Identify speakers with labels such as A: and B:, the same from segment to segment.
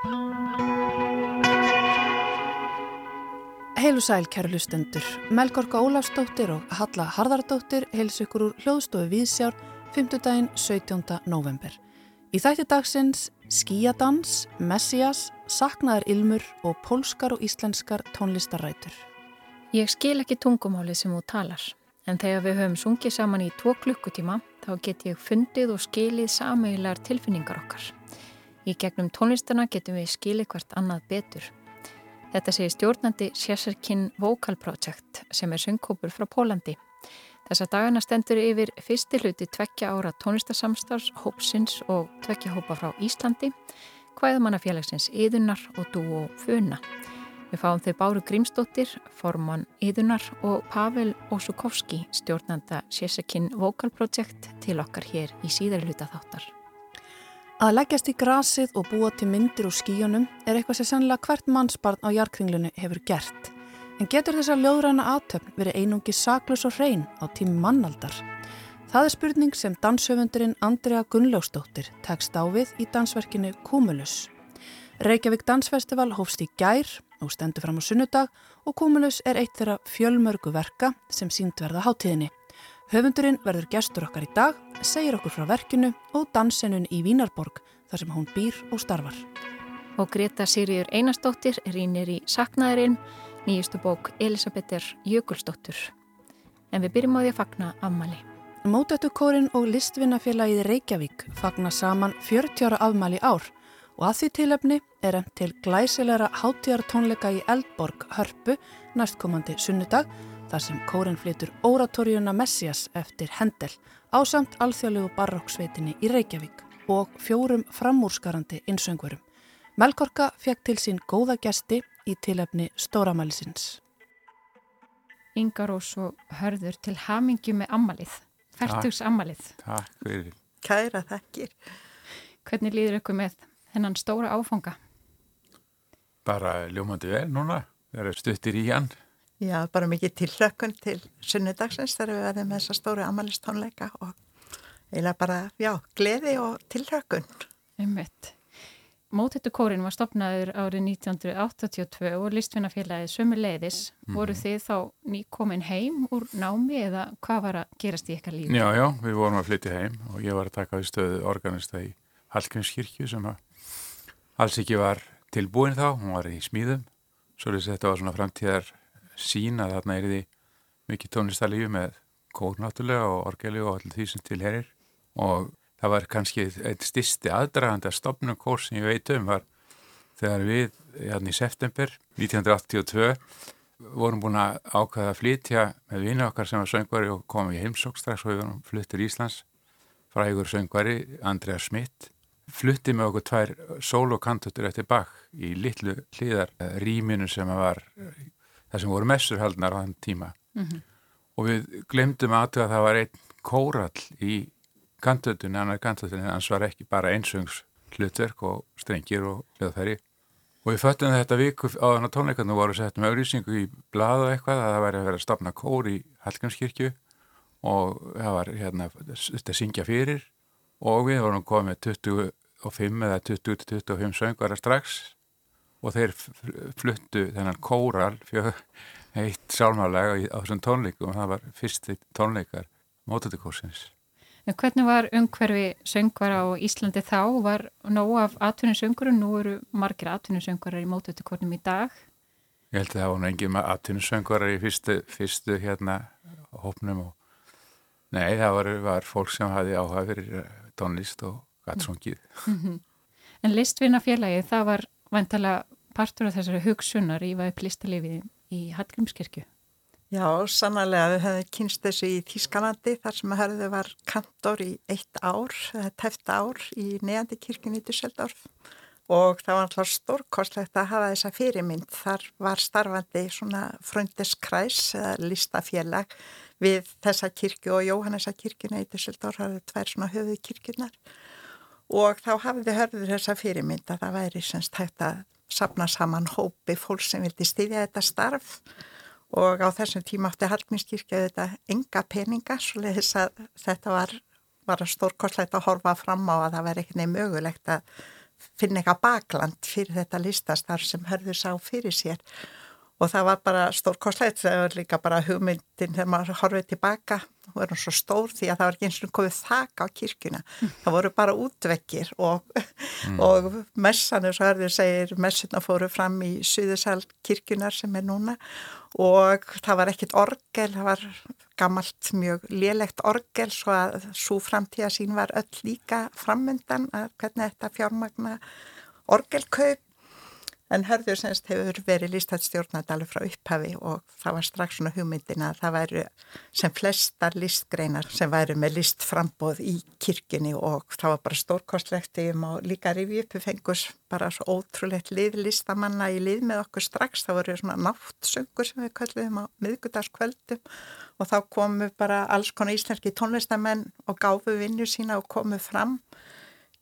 A: Heilu sæl, kæru lustendur. Melgorka Ólafsdóttir og Halla Harðardóttir heils ykkur úr hljóðstofu Víðsjár 5. daginn 17. november. Í þætti dagsins skíadans, messias, saknaðar ilmur og pólskar og íslenskar tónlistarætur.
B: Ég skil ekki tungumálið sem þú talar, en þegar við höfum sungið saman í tvo klukkutíma þá get ég fundið og skilið sameigilegar tilfinningar okkar. Í gegnum tónlistana getum við skilið hvert annað betur. Þetta segir stjórnandi Sjesserkin Vocal Project sem er söngkópur frá Pólandi. Þessa dagana stendur yfir fyrsti hluti tvekkja ára tónlistasamstars, hópsins og tvekkja hópa frá Íslandi, hvaðamannafélagsins Íðunar og Dú og Funa. Við fáum þau Báru Grímsdóttir, formann Íðunar og Pavel Osukovski, stjórnanda Sjesekin Vocal Project til okkar hér í síðari hluta þáttar.
A: Að leggjast í grasið og búa til myndir úr skíunum er eitthvað sem sannlega hvert mannsbarn á jarkringlunu hefur gert. En getur þessa ljóðræna aðtöfn verið einungi saklus og hrein á tími mannaldar? Það er spurning sem danshöfundurinn Andrea Gunnljósdóttir tekst á við í dansverkinu Cumulus. Reykjavík Dansfestival hófst í gær og stendur fram á sunnudag og Cumulus er eitt þeirra fjölmörgu verka sem sínd verða hátíðinni. Höfundurinn verður gestur okkar í dag, segir okkur frá verkinu og dansinun í Vínarborg þar sem hún býr og starfar.
B: Og Greta Sýriður Einarsdóttir rínir í Saknaðurinn nýjustu bók Elisabethir Jökulsdóttur. En við byrjum á því að fagna afmæli.
A: Mótöttukórin og listvinnafélagið Reykjavík fagna saman 40 ára afmæli ár og að því tilöfni er emt til glæsilegra hátíðartónleika í Eldborg hörpu næstkomandi sunnudag þar sem kórin flytur Oratorjuna Messias eftir Hendel á samt alþjóðlegu barokksveitinni í Reykjavík og fjórum framúrskarandi insöngverum. Melkorka fekk til sín góða gesti í tilefni stóramælisins.
B: Ingar og hörður til hamingi með ammalið, færtugs ammalið.
C: Takk fyrir.
D: Kæra þekkir.
B: Hvernig líður ykkur með hennan stóra áfanga?
C: Bara ljómandi vel núna, það eru stuttir í hann.
D: Já, bara mikið tilhlökkun til sunnudagsins þegar við verðum með þessa stóru amalistónleika og eiginlega bara, já, gleði og tilhlökkun.
B: Einmitt. Mótettukórin var stopnaður árið 1982 og listvinnafélagið sömu leiðis. Mm. Voru þið þá nýkomin heim úr námi eða hvað var að gerast í eitthvað lífi?
C: Já, já, við vorum að flytja heim og ég var að taka á stöðu organista í Hallgrímskirkju sem alls ekki var tilbúin þá, hún var í smíðum. Svo er þetta var svona framtíðar sín að þarna er því mikið tónlistarlífi með kór náttúrulega og orgeli og allir því sem tilherir og það var kannski eitt styrsti aðdragandi að stopnum kór sem ég veit um var þegar við, hérna í september 1982 vorum búin að ákvæða að flytja með vina okkar sem var söngvari og komum í heimsók strax og við vorum fluttir Íslands. Frægur söngvari, Andrea Schmidt flutti með okkur tvær solokantutur eftir bakk í litlu hlýðar rýminu sem var það sem voru messurhaldnar á þann tíma mm -hmm. og við glemdum að það var einn kórall í kantötunni, annar kantötunni, hans var ekki bara einsöngs hlutverk og strengir og hljóðfæri. Og við föttum þetta viku á þannig tónleikarnu voru sett með auðlýsingu í blad og eitthvað að það væri að vera að stopna kór í Hallgrímskirkju og það var hérna þetta syngja fyrir og við vorum komið 25 eða 20-25 söngvara strax og þeir fluttu þennan kóral fyrir eitt sálmálega á þessum tónleikum og það var fyrsti tónleikar mótutikórsins.
B: En hvernig var umhverfi söngvara á Íslandi þá? Var nóg af atvinnusöngur og nú eru margir atvinnusöngurar í mótutökornum í dag?
C: Ég held að það var engin atvinnusöngurar í fyrstu, fyrstu hérna hópnum og nei, það var, var fólk sem hafi áhuga fyrir eh, tónlist og gattsungið. Mm -hmm.
B: En listvinnafélagið, það var vantalega partur af þessari hugsunar í hvað upp listalifið í Hallgrímskirkju?
D: Já, sannlega við höfum kynst þessu í Þískanandi þar sem að hörðu var kantor í eitt ár, tæft ár í neðandi kirkjunni í Dusseldorf og það var alltaf stórkostlegt að hafa þessa fyrirmynd. Þar var starfandi svona fröndeskræs eða listafélag við þessa kirkju og Jóhannesa kirkjuna í Dusseldorf, það eru tvær svona höfuð kirkjunar og þá hafði hörðu þessa fyrirmynd að það væri semst hægt að sapna saman hópi fólk sem vildi stýðja þetta starf. Og á þessum tíma átti Hallgrímskirkja þetta enga peninga svo leiðis að þetta var, var stórkostlegt að horfa fram á að það verði ekki nefn mögulegt að finna eitthvað bakland fyrir þetta listastar sem hörður sá fyrir sér og það var bara stórkoslegt, það var líka bara hugmyndin þegar maður horfið tilbaka og það var svo stór því að það var ekki eins og komið þak á kirkuna, mm. það voru bara útvekkir og, mm. og messanir, svo hörður segir, messuna fóru fram í Suðursal kirkunar sem er núna og það var ekkit orgel, það var gammalt mjög lélegt orgel svo að svo framtíða sín var öll líka frammyndan að hvernig þetta fjármagna orgelkaup En hörður semst hefur verið lístættstjórnat alveg frá upphafi og það var strax svona hugmyndina að það væri sem flestar listgreinar sem væri með listframbóð í kirkjunni og það var bara stórkostlegt um og líka rifi uppi fengus bara svo ótrúlegt lið listamanna í lið með okkur strax. Það voru svona náttsöngur sem við kallum á miðgutaskvöldum og þá komu bara alls konar íslenski tónlistamenn og gáfu vinnu sína og komu fram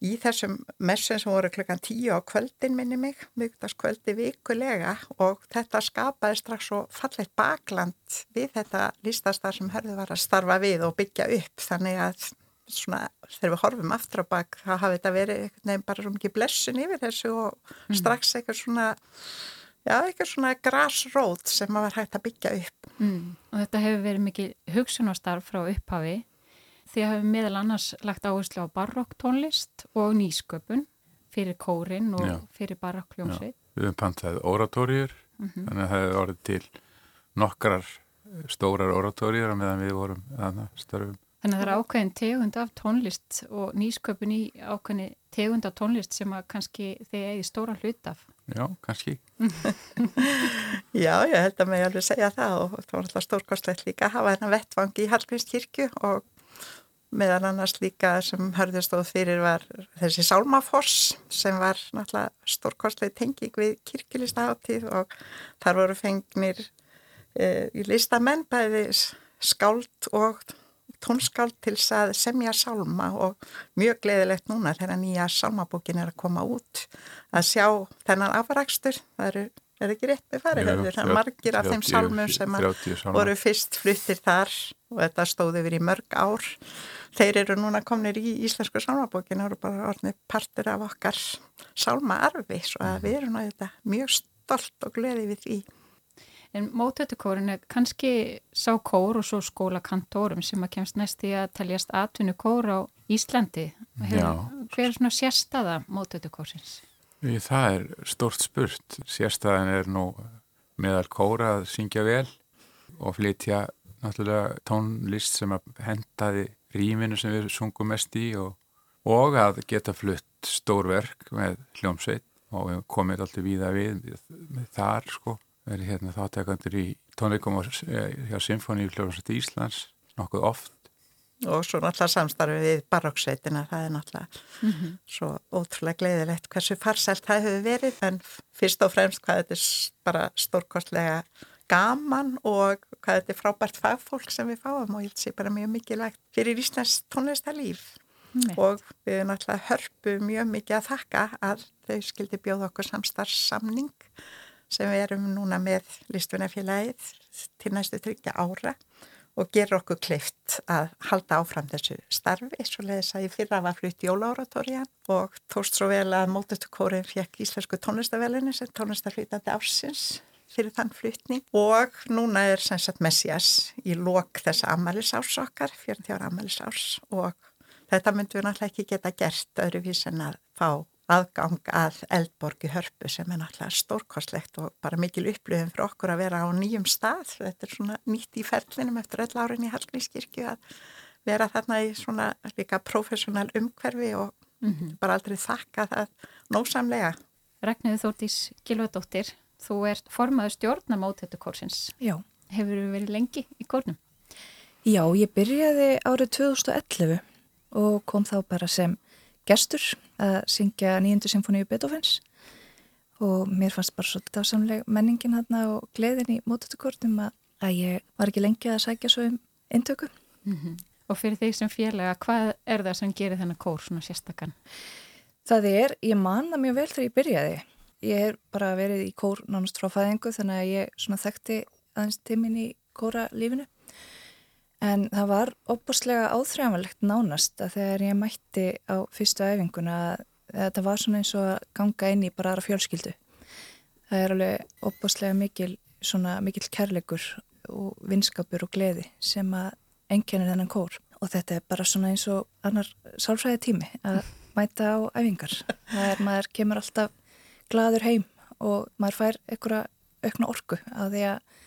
D: í þessum messum sem voru klukkan tíu á kvöldin minni mig, mjögdaskvöldi vikulega og þetta skapaði strax svo falleitt bakland við þetta listastar sem hörðu var að starfa við og byggja upp þannig að svona þegar við horfum aftur á bak þá hafi þetta verið nefn bara svo mikið blessun yfir þessu og mm. strax eitthvað svona já, eitthvað svona grasrót sem maður hægt að byggja upp.
B: Mm. Og þetta hefur verið mikið hugsunastarf frá upphafi Þið hafið meðal annars lagt áherslu á barokktónlist og nýsköpun fyrir kórin og Já. fyrir barokkljómsveit.
C: Við höfum pantað oratóriur, mm -hmm. þannig að það hefur orðið til nokkrar stórar oratóriur meðan við vorum störfum.
B: Þannig að það er ákveðin tegund af tónlist og nýsköpun í ákveðin tegund af tónlist sem að kannski þið eigi stóra hlut af.
C: Já, kannski.
D: Já, ég held að mig alveg segja það og það var alltaf stórkostlegt líka að hafa þennan vettvangi í Hallgrímskirkju og meðan annars líka sem hörðustóð fyrir var þessi Sálmafoss sem var náttúrulega stórkostlega tenging við kirkilistaháttíð og þar voru fengnir e, í listamenn bæði skáld og tónskáld til að semja sálma og mjög gleðilegt núna þegar nýja sálmabókin er að koma út að sjá þennan afrakstur, það eru er ekki rétt með farið? Það er margir af þeim sálmum sem voru fyrst fluttir þar og þetta stóði verið í mörg ár. Þeir eru núna komnir í Íslensku sálmabókinu og eru bara orðinni partur af okkar sálmaarfi svo að við erum náttúrulega mjög stolt og gleði við því.
B: En mótötukórin er kannski sá kór og svo skólakantórum sem að kemst næst í að teljast atvinnu kór á Íslandi. Hver er svona sérstaða mótötukórsins?
C: Það er stort spurt. Sérstaðan er nú meðal kóra að syngja vel og flytja náttúrulega tónlist sem að hendaði rýminu sem við sungum mest í og, og að geta flutt stórverk með hljómsveit og við komum alltaf víða við með þar sko verið hérna þáttekandur í tónleikum eh, hjá Symfóni í hljómsveit Íslands nokkuð oft
D: og svo náttúrulega samstarfið við baróksveitina það er náttúrulega mm -hmm. svo ótrúlega gleiðilegt hversu farsælt það hefur verið en fyrst og fremst hvað þetta er bara stórkostlega gaman og hvað þetta er frábært fagfólk sem við fáum og ég held sér bara mjög mikilvægt fyrir Íslands tónlistarlíf mm. og við náttúrulega hörpu mjög mikið að þakka að þau skildi bjóða okkur samstarfsamning sem við erum núna með listvinarfélagið til næstu tryggja ára og gerur okkur kleift að halda áfram þessu starfi svo leiðis að ég fyrra var flutt í Ólauratórian og tóst svo vel að mótutukórin fekk Íslensku tónlistavelinu sem tónlistarflýtandi ársins fyrir þann flutning. Og núna er sem sagt Messias í lok þessa amalisárs okkar, 40 ára amalisárs og þetta myndum við náttúrulega ekki geta gert öðruvís en að fá aðgang að eldborgi hörpu sem er náttúrulega stórkostlegt og bara mikil upplöfum fyrir okkur að vera á nýjum stað. Þetta er svona nýtt í ferlinum eftir öll árin í Hallgrímskirkju að vera þarna í svona líka professional umhverfi og mm -hmm. bara aldrei þakka það nósamlega.
B: Ragnarður Þórtís Gilvardóttir Þú ert formaður stjórnamót þetta kórsins.
E: Já.
B: Hefur þú verið lengi í kórnum?
E: Já, ég byrjaði árið 2011 og kom þá bara sem gestur að syngja nýjöndu symfóníu Beethoven's og mér fannst bara svo dásamleg menningin hérna og gleðin í mótötukórnum að ég var ekki lengi að sækja svo um intöku.
B: Mm -hmm. Og fyrir því sem félaga, hvað er það sem gerir þennan kór svona sérstakann?
E: Það er, ég manna mjög vel þegar ég byrjaði ég er bara verið í kór nánast frá fæðingu þannig að ég svona þekkti aðeins tímin í kóralífinu en það var opbúrslega áþrjámanlegt nánast að þegar ég mætti á fyrstu æfinguna þetta var svona eins og að ganga inn í bara aðra fjölskyldu. Það er alveg opbáslega mikil, svona mikil kærleikur og vinskapur og gleði sem að enginnir þennan kór og þetta er bara svona eins og annar sálfræði tími að mæta á æfingar. Það er, maður kemur alltaf gladur heim og maður fær einhverja aukna orku að því að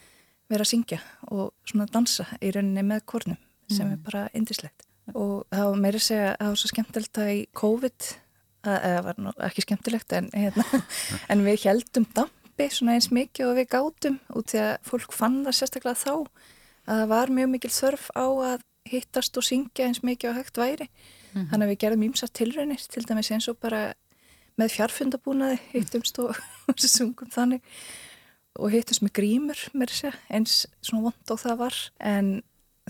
E: vera að syngja og svona dansa í rauninni með kórnum sem mm. er bara indislegt og það var meira að segja að það var svo skemmtilegt að í COVID það var nú ekki skemmtilegt en, hérna, en við heldum dampi svona eins mikið og við gátum út því að fólk fann það sérstaklega þá að það var mjög mikil þörf á að hittast og syngja eins mikið og hægt væri. Mm þannig að við gerðum ímsast tilraunir til dæmis eins og bara með fjarfundabúnaði hittumst og sungum þannig og hittumst með grímur mér sé eins svona vond og það var en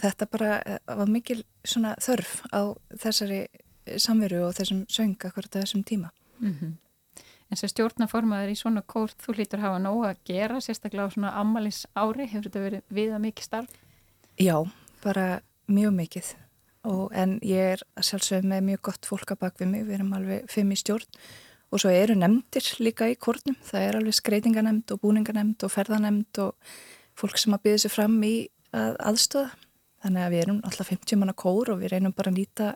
E: þetta bara eh, var mikil svona þörf á þessari samveru og þessum söng akkurat þessum tíma. Mm -hmm.
B: En sem stjórnaformaður í svona kórt þú lítur hafa nóg að gera, sérstaklega á svona ammalis ári, hefur þetta verið viða mikið starf?
E: Já, bara mjög mikið og, en ég er sjálfsög með mjög gott fólk að bak við mig, við erum alveg fimm í stjórn og svo eru nefndir líka í kórnum, það er alveg skreitinganemnd og búninganemnd og ferðanemnd og fólk sem að byggja sér fram í að aðstöða Þannig að við erum alltaf 50 manna kór og við reynum bara að nýta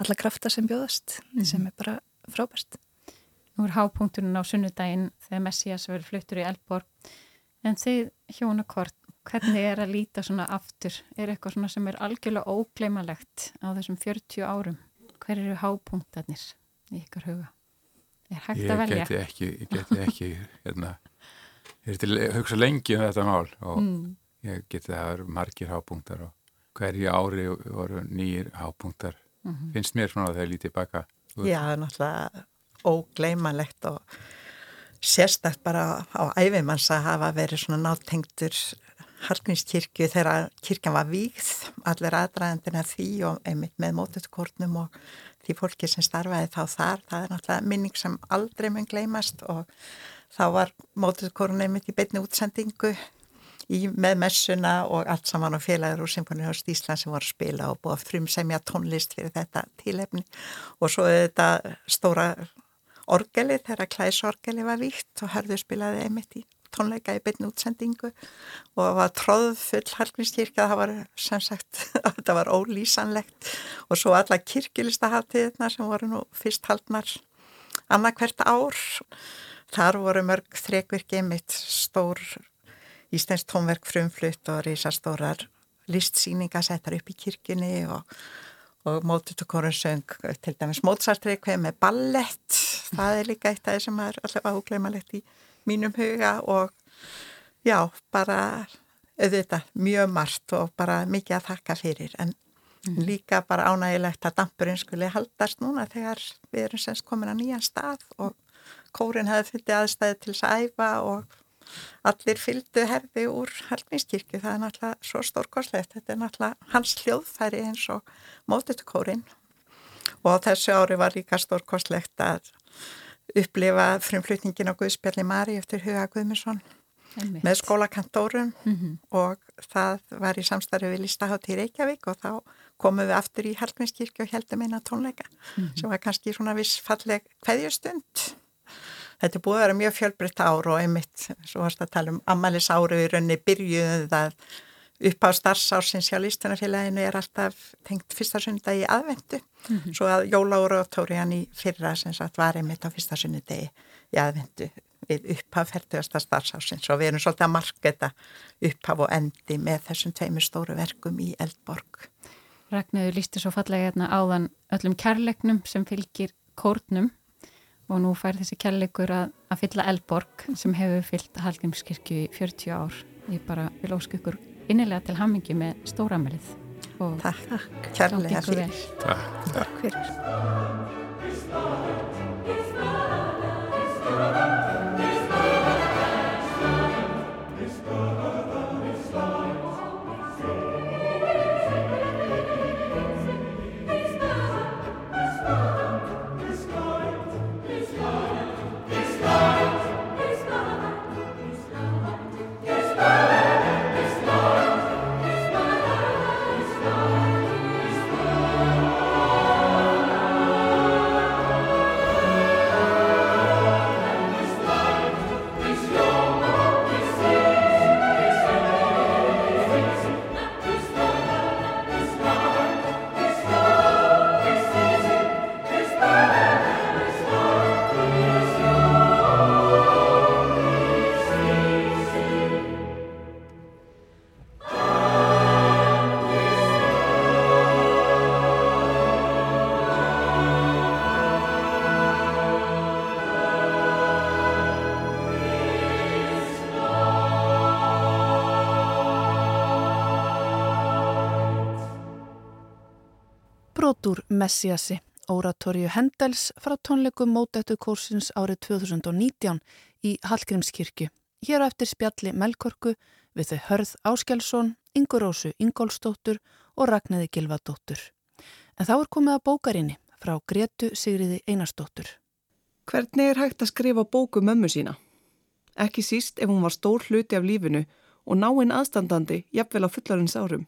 E: alla krafta sem bjóðast mm. sem er bara frábært.
B: Nú er hápunkturinn á sunnudaginn þegar Messias verður fluttur í Elborg en þið hjónakort, hvernig er að líta svona aftur? Er eitthvað svona sem er algjörlega ógleimalegt á þessum 40 árum? Hver eru hápunktarnir í ykkar huga? Er hægt
C: ég
B: að velja?
C: Geti ekki, ég geti ekki, hérna, ég er til að hugsa lengi um þetta mál og mm. ég geti að það eru margir hápunktar og hverju ári voru nýjir hápunktar mm -hmm. finnst mér svona að það er lítið baka.
D: Já, það er náttúrulega ógleimanlegt og sérstækt bara á æfimanns að hafa verið svona náttengtur Harknýskirkju þegar kirkjan var vígð, allir aðræðandina því og einmitt með mótutkórnum og því fólki sem starfaði þá þar, það er náttúrulega minning sem aldrei mun gleymast og þá var mótutkórnum einmitt í beinni útsendingu í, með messuna og allt saman og félagur úr Symfónihást Ísland sem voru að spila og búið að frumsemja tónlist fyrir þetta tílefni og svo þetta stóra orgeli þegar klæsorgeli var víkt og hörðu spilaði einmitt í tónleika í byrnu útsendingu og það var tróðfull halkningskirkja, það var sem sagt, þetta var ólýsanlegt. Og svo alla kirkilistaháttiðna sem voru nú fyrst haldnar annarkvert ár. Þar voru mörg þrekvirk einmitt stór Íslensk tónverk frumflutt og reysastórar listsýninga settar upp í kirkini og, og mótutukorun söng til dæmis Mozart-reikveð með ballett, það er líka eitt af það sem er alltaf ágleimalegt í mínum huga og já, bara auðvitað mjög margt og bara mikið að þakka fyrir. En mm. líka bara ánægilegt að dampurinn skuli haldast núna þegar við erum semst komin að nýjan stað og kórin hefði fyllið aðstæði til þess að æfa og allir fylgdu herði úr Hallgrímskirkju, það er náttúrulega svo stórkoslegt, þetta er náttúrulega hans hljóðfæri eins og mótutukórin og þessu ári var líka stórkoslegt að upplifa frumflutningin á Guðspjalli Mari eftir Huga Einmitt. með skólakantórum mm -hmm. og það var í samstarfi við Listahátt í Reykjavík og þá komum við aftur í Hallgrímskirkju og heldum eina tónleika mm -hmm. sem var kannski svona viss falleg hverjustund Þetta búið að vera mjög fjölbreytt ár og einmitt, svo varst að tala um ammælis áru í rauninni byrjuðu það upp á starfsársins hjá Lístunarfélaginu er alltaf tengt fyrsta sunnudegi aðvendu, mm -hmm. svo að Jóláru og Tóriðan í fyrra sem sagt var einmitt á fyrsta sunnudegi í aðvendu við upphaf færtugasta starfsársins og við erum svolítið að marka þetta upphaf og endi með þessum tveimur stóru verkum í Eldborg.
B: Ragnæður lísti svo fallega hérna áðan öllum kærleiknum sem fylgir kórnum og nú fær þessi kærleikur að, að fylla Elborg sem hefur fyllt Hallgrímskirkju í 40 ár. Ég bara vil ósku ykkur innilega til hammingi með stóramelið.
D: Takk, takk. Kærlega fyrir.
C: Takk,
D: takk fyrir.
A: Messiasi, oratorju Hendels frá tónleikum mótættu kórsins árið 2019 í Hallgrímskirkju. Hér á eftir spjalli Melkorku við þau Hörð Áskjálsson, Ingurósu Ingólstóttur og Ragnæði Gilvadóttur. En þá er komið að bókarinni frá Gretu Sigriði Einarstóttur.
F: Hvernig er hægt að skrifa bóku mömmu sína? Ekki síst ef hún var stór hluti af lífinu og náinn aðstandandi jafnvel á fullarins árum.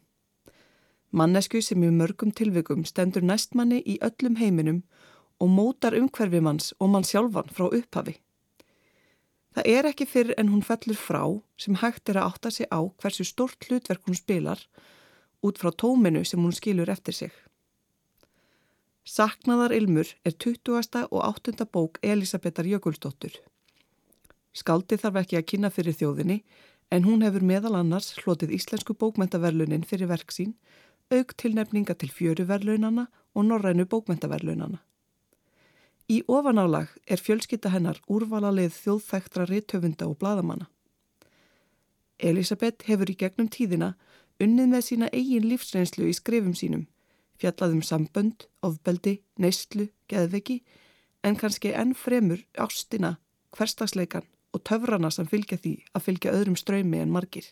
F: Mannesku sem í mörgum tilvikum stendur næstmanni í öllum heiminum og mótar umhverfimanns og mann sjálfan frá upphafi. Það er ekki fyrir en hún fellur frá sem hægt er að átta sig á hversu stort hlutverk hún spilar út frá tóminu sem hún skilur eftir sig. Saknaðar Ilmur er 20. og 8. bók Elisabetar Jökulsdóttur. Skaldi þarf ekki að kynna fyrir þjóðinni en hún hefur meðal annars hlotið Íslensku bókmentaverlunin fyrir verk sín auk tilnefninga til fjöruverlaunana og norrænu bókmentaverlaunana. Í ofanálag er fjölskytta hennar úrvalalið þjóðþæktra rithöfunda og bladamanna. Elisabeth hefur í gegnum tíðina unnið með sína eigin lífsreynslu í skrifum sínum, fjallaðum sambönd, ofbeldi, neyslu, geðveki, en kannski enn fremur ástina, hverstagsleikan og töfrana sem fylgja því að fylgja öðrum ströymi en margir.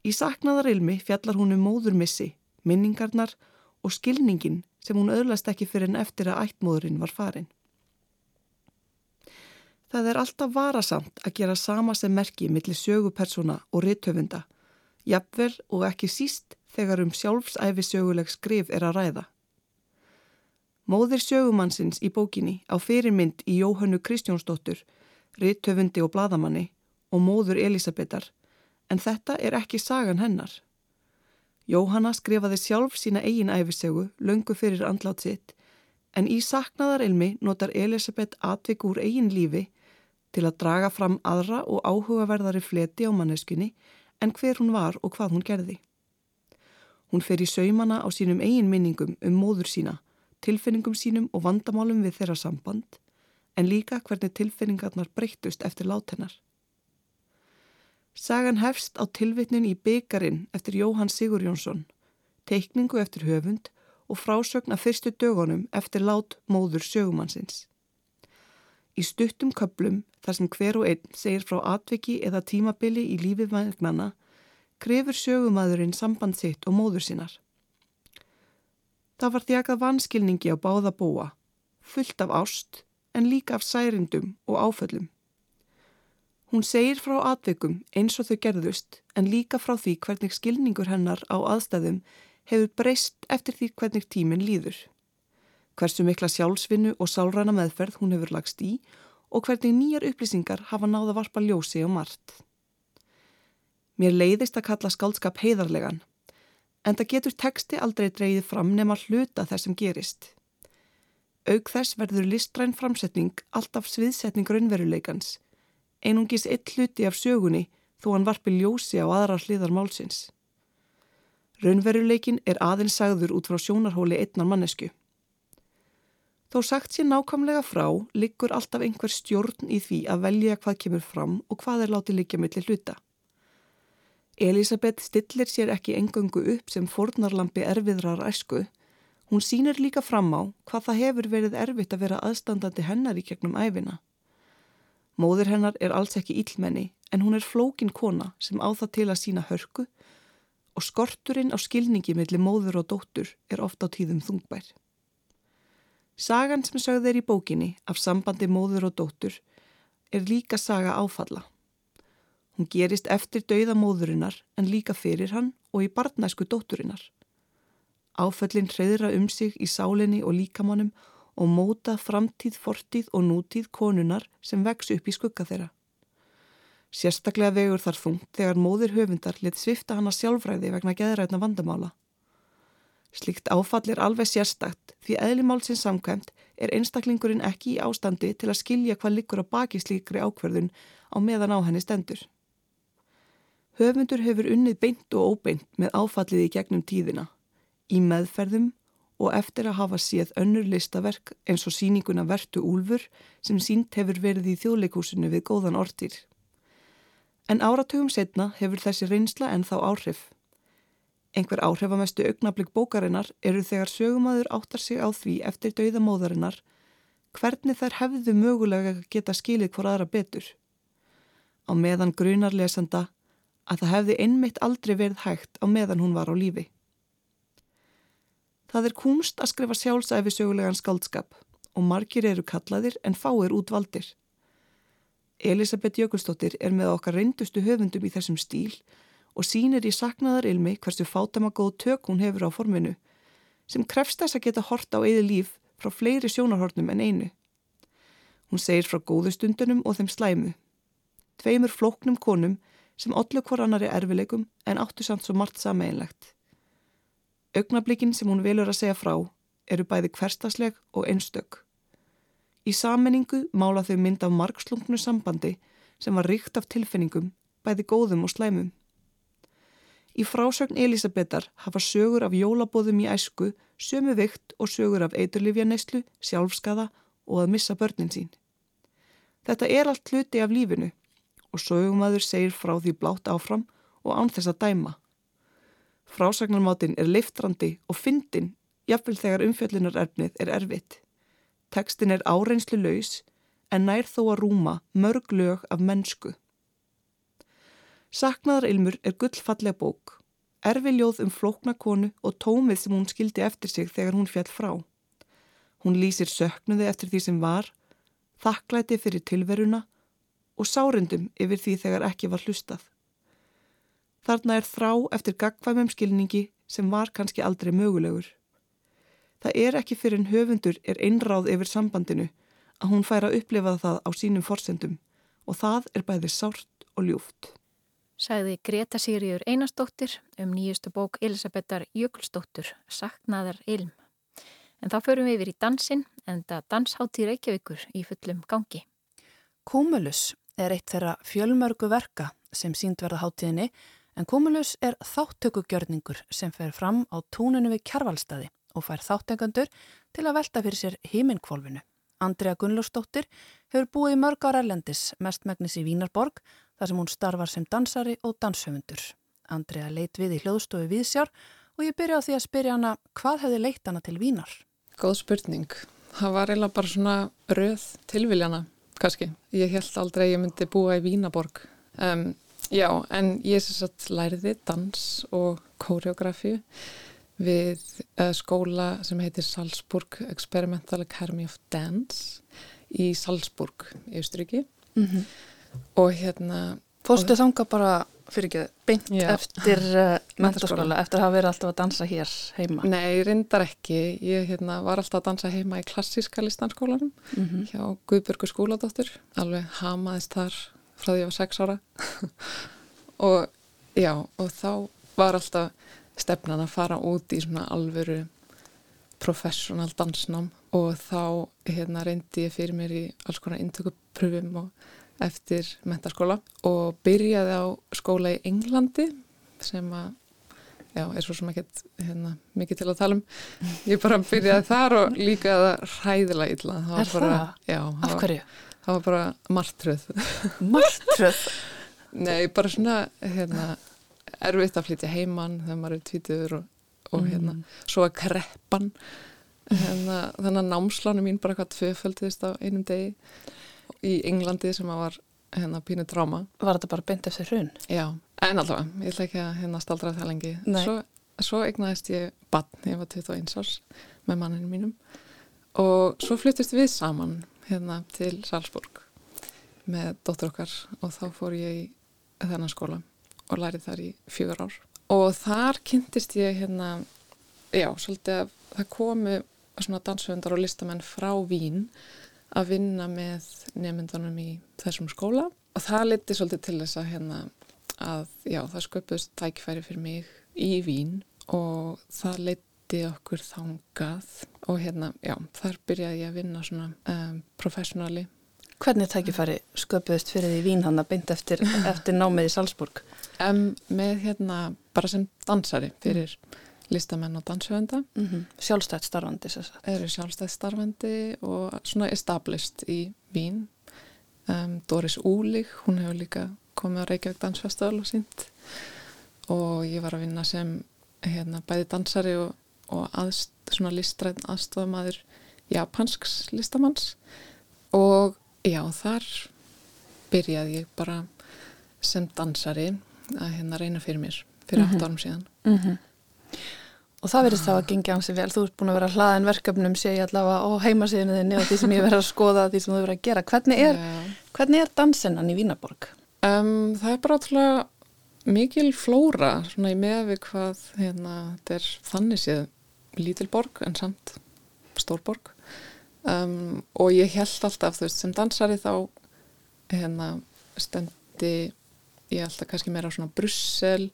F: Í saknaðarilmi fjallar hún um móðurmissi, minningarnar og skilningin sem hún öðlast ekki fyrir en eftir að ættmóðurinn var farin. Það er alltaf varasamt að gera sama sem merki millir sögupersona og rithöfunda, jafnvel og ekki síst þegar um sjálfsæfi söguleg skrif er að ræða. Móðir sögumannsins í bókinni á fyrirmynd í Jóhannu Kristjónsdóttur, rithöfundi og bladamanni og móður Elisabetar en þetta er ekki sagan hennar. Jóhanna skrifaði sjálf sína eigin æfisegu löngu fyrir andlátt sitt en í saknaðarilmi notar Elisabeth atvik úr eigin lífi til að draga fram aðra og áhugaverðari fleti á manneskunni en hver hún var og hvað hún gerði. Hún fer í saumana á sínum eigin minningum um móður sína, tilfinningum sínum og vandamálum við þeirra samband en líka hvernig tilfinningarnar breyttust eftir látennar. Sagan hefst á tilvitnin í byggarinn eftir Jóhann Sigur Jónsson, teikningu eftir höfund og frásögn af fyrstu dögunum eftir lát móður sögumannsins. Í stuttum köplum þar sem hver og einn segir frá atviki eða tímabili í lífið vagnana krefur sögumadurinn samband sitt og móður sínar. Það var þjakað vanskilningi á báða búa, fullt af ást en líka af særindum og áföllum. Hún segir frá atveikum eins og þau gerðust en líka frá því hvernig skilningur hennar á aðstæðum hefur breyst eftir því hvernig tíminn líður. Hversu mikla sjálfsvinnu og sálræna meðferð hún hefur lagst í og hvernig nýjar upplýsingar hafa náða varpa ljósi og margt. Mér leiðist að kalla skaldskap heiðarlegan en það getur teksti aldrei dreyið fram nema hluta þess sem gerist. Aug þess verður listræn framsetning alltaf sviðsetning raunveruleikans einungis eitt hluti af sögunni þó hann varpi ljósi á aðra hliðar málsins. Raunveruleikin er aðeins sagður út frá sjónarhóli einnar mannesku. Þó sagt sér nákvæmlega frá liggur alltaf einhver stjórn í því að velja hvað kemur fram og hvað er látið liggja millir hluta. Elisabeth stillir sér ekki engöngu upp sem fornarlampi erfiðrar æsku, hún sínir líka fram á hvað það hefur verið erfitt að vera aðstandandi hennar í gegnum æfina. Móður hennar er alls ekki íllmenni en hún er flókin kona sem á það til að sína hörku og skorturinn á skilningi millir móður og dóttur er ofta á tíðum þungbær. Sagan sem sögð er í bókinni af sambandi móður og dóttur er líka saga áfalla. Hún gerist eftir dauða móðurinnar en líka fyrir hann og í barnæsku dótturinnar. Áföllin hreyðra um sig í sálinni og líkamannum og móta framtíð, fortíð og nútíð konunar sem vex upp í skugga þeirra. Sérstaklega vegur þar þungt þegar móðir höfundar lit svifta hana sjálfræði vegna geðrætna vandamála. Slikt áfall er alveg sérstakt því eðlimálsins samkvæmt er einstaklingurinn ekki í ástandi til að skilja hvað liggur á baki slíkri ákverðun á meðan á henni stendur. Höfundur hefur unnið beint og óbeint með áfallið í gegnum tíðina, í meðferðum og eftir að hafa séð önnur listaverk eins og síninguna Vertu Úlfur sem sínt hefur verið í þjóðleikúsinu við góðan orðir. En áratugum setna hefur þessi reynsla en þá áhrif. Einhver áhrifamestu augnablík bókarinnar eru þegar sögumadur áttar sig á því eftir dauðamóðarinnar hvernig þær hefðu mögulega geta skilið hvora aðra betur. Á meðan grunar lesenda að það hefði einmitt aldrei verið hægt á meðan hún var á lífi. Það er kúmst að skrifa sjálfsæfi sögulegan skaldskap og margir eru kallaðir en fáir útvaldir. Elisabeth Jökulsdóttir er með okkar reyndustu höfundum í þessum stíl og sínir í saknaðar ilmi hversu fátama góð tök hún hefur á forminu sem krefst þess að geta hort á eði líf frá fleiri sjónarhornum en einu. Hún segir frá góðu stundunum og þeim slæmu. Tveimur flóknum konum sem allu hver annari erfileikum en áttu samt svo margt sameinlegt. Ögnablikin sem hún velur að segja frá eru bæði hverstasleg og einstök. Í sammenningu mála þau mynd af margslungnu sambandi sem var ríkt af tilfinningum, bæði góðum og slæmum. Í frásögn Elisabetar hafa sögur af jólabóðum í æsku, sömu vikt og sögur af eiturlifjaneyslu, sjálfskaða og að missa börnin sín. Þetta er allt hluti af lífinu og sögumadur segir frá því blátt áfram og án þess að dæma. Frásagnarmátin er leiftrandi og fyndin jafnvel þegar umfjöllunarerfnið er erfitt. Tekstin er áreynslu laus en nær þó að rúma mörg lög af mennsku. Saknaðarilmur er gullfallega bók, erfi ljóð um flóknakonu og tómið sem hún skildi eftir sig þegar hún fjall frá. Hún lýsir söknuði eftir því sem var, þakklæti fyrir tilveruna og sárendum yfir því þegar ekki var hlustað. Þarna er þrá eftir gagvæmum skilningi sem var kannski aldrei mögulegur. Það er ekki fyrir en höfundur er einráð yfir sambandinu að hún fær að upplifa það á sínum forsendum og það er bæði sárt og ljúft
B: sagði Greta Sýriur Einarsdóttir um nýjustu bók Elisabetar Jökulsdóttur, Saknaðar Ilm. En þá förum við yfir í dansin en það danshátti Reykjavíkur í fullum gangi.
A: Kúmulus er eitt þeirra fjölmörgu verka sem sínd verða háttíðinni en Kúmulus er þáttökugjörningur sem fer fram á túninu við kjarvalstaði og fær þáttengandur til að velta fyrir sér híminkvolvinu. Andrea Gunnlósdóttir hefur búið í mörg ára erlendis mestmægnis í Vínarborg þar sem hún starfar sem dansari og danshöfundur. Andrea leitt við í hljóðstofu viðsjár og ég byrja á því að spyrja hana hvað hefði leitt hana til Vínar?
G: Góð spurning. Það var eiginlega bara svona röð tilviljana, kannski. Ég held aldrei að ég myndi búa í Vínaborg. Um, já, en ég sem sagt læriði dans og koreografi við uh, skóla sem heitir Salzburg Experimental Academy of Dance í Salzburg í Austriki. Mhm. Mm og hérna
A: Fórstu þanga bara fyrir ekki beint já. eftir uh, mentaskóla, eftir að hafa verið alltaf að dansa hér heima?
G: Nei, reyndar ekki. Ég hérna, var alltaf að dansa heima í klassíska listanskólanum mm -hmm. hjá Guðbjörgu skóladóttur, alveg hamaðist þar frá því ég var sex ára og já, og þá var alltaf stefnan að fara út í svona alvöru professional dansnám og þá hérna reyndi ég fyrir mér í alls konar intökupröfum og eftir mentarskóla og byrjaði á skóla í Englandi sem að, já, er svo sem ekki hérna, mikið til að tala um. Ég bara byrjaði þar og líka það ræðilega illa.
A: Það er bara, það?
G: Já.
A: Af hverju?
G: Það var bara martröð.
A: Martröð?
G: Nei, bara svona, hérna, erfitt að flytja heimann þegar maður er tvítiður og, og hérna, mm. svo að kreppan, hérna, þannig að námslánu mín bara hvað tvöföldist á einum degi í Englandi sem að var hérna pínu dráma.
A: Var þetta bara bynd eftir hrun?
G: Já, en allavega, ég ætla ekki að hérna staldra það lengi. Svo, svo egnaðist ég bann, ég var 21 árs með manninu mínum og svo flyttist við saman hérna til Salzburg með dóttur okkar og þá fór ég í þennan skóla og lærið þar í fjögur ár. Og þar kynntist ég hérna, já, svolítið að það komu svona dansöndar og listamenn frá Vín að vinna með nefndunum í þessum skóla og það leti svolítið til þess að hérna að já það sköpust tækifæri fyrir mig í Vín og það leti okkur þangað og hérna já þar byrjaði ég að vinna svona um, professionali.
A: Hvernig tækifæri sköpust fyrir því Vín hann að beint eftir, eftir námið í Salzburg?
G: Um, með hérna bara sem dansari fyrir listamenn og dansjöfenda
A: mm -hmm. Sjálfstætt starfandi
G: eru sjálfstætt starfandi og svona established í Vín um, Doris Úlig hún hefur líka komið á Reykjavík Dansfestival og sínt og ég var að vinna sem hérna, bæði dansari og, og aðst, svona listræðin aðstofamaður japansks listamanns og já, þar byrjaði ég bara sem dansari að hérna reyna fyrir mér fyrir mm -hmm. 8 árum síðan mm -hmm.
A: Og það verður þá að gengja hansi vel. Þú ert búin að vera hlaðin verkefnum sé ég allavega á heimasíðinu þinni og því sem ég verður að skoða því sem þú verður að gera. Hvernig er, hvernig er dansennan í Vínaborg?
G: Um, það er bara átrúlega mikil flóra svona í meðvið hvað hérna, þetta er þannig séð lítilborg en samt stórborg. Um, og ég held alltaf þú veist sem dansari þá hérna stendi ég alltaf kannski meira á svona Brussel